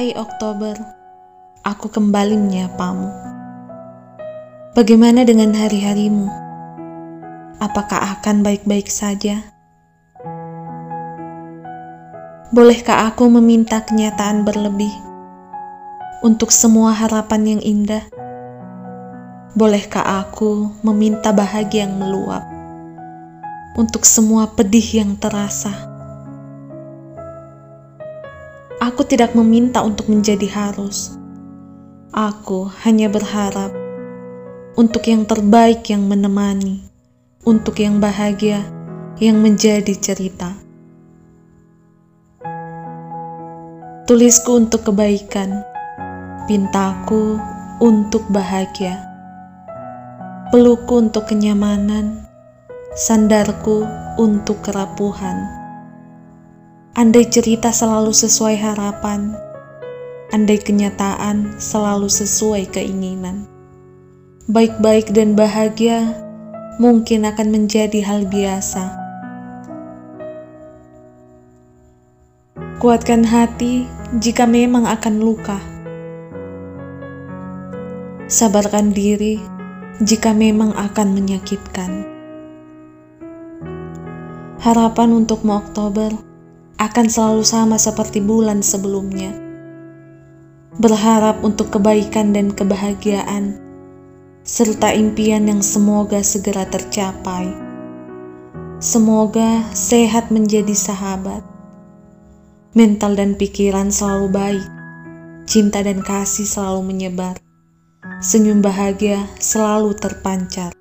Hai Oktober, aku kembali menyapamu. Bagaimana dengan hari-harimu? Apakah akan baik-baik saja? Bolehkah aku meminta kenyataan berlebih untuk semua harapan yang indah? Bolehkah aku meminta bahagia yang meluap untuk semua pedih yang terasa? Aku tidak meminta untuk menjadi harus. Aku hanya berharap untuk yang terbaik yang menemani, untuk yang bahagia yang menjadi cerita. Tulisku untuk kebaikan, pintaku untuk bahagia, pelukku untuk kenyamanan, sandarku untuk kerapuhan Andai cerita selalu sesuai harapan, andai kenyataan selalu sesuai keinginan, baik-baik dan bahagia mungkin akan menjadi hal biasa. Kuatkan hati jika memang akan luka. Sabarkan diri jika memang akan menyakitkan. Harapan untukmu Oktober akan selalu sama seperti bulan sebelumnya. Berharap untuk kebaikan dan kebahagiaan, serta impian yang semoga segera tercapai. Semoga sehat menjadi sahabat, mental dan pikiran selalu baik, cinta dan kasih selalu menyebar, senyum bahagia selalu terpancar.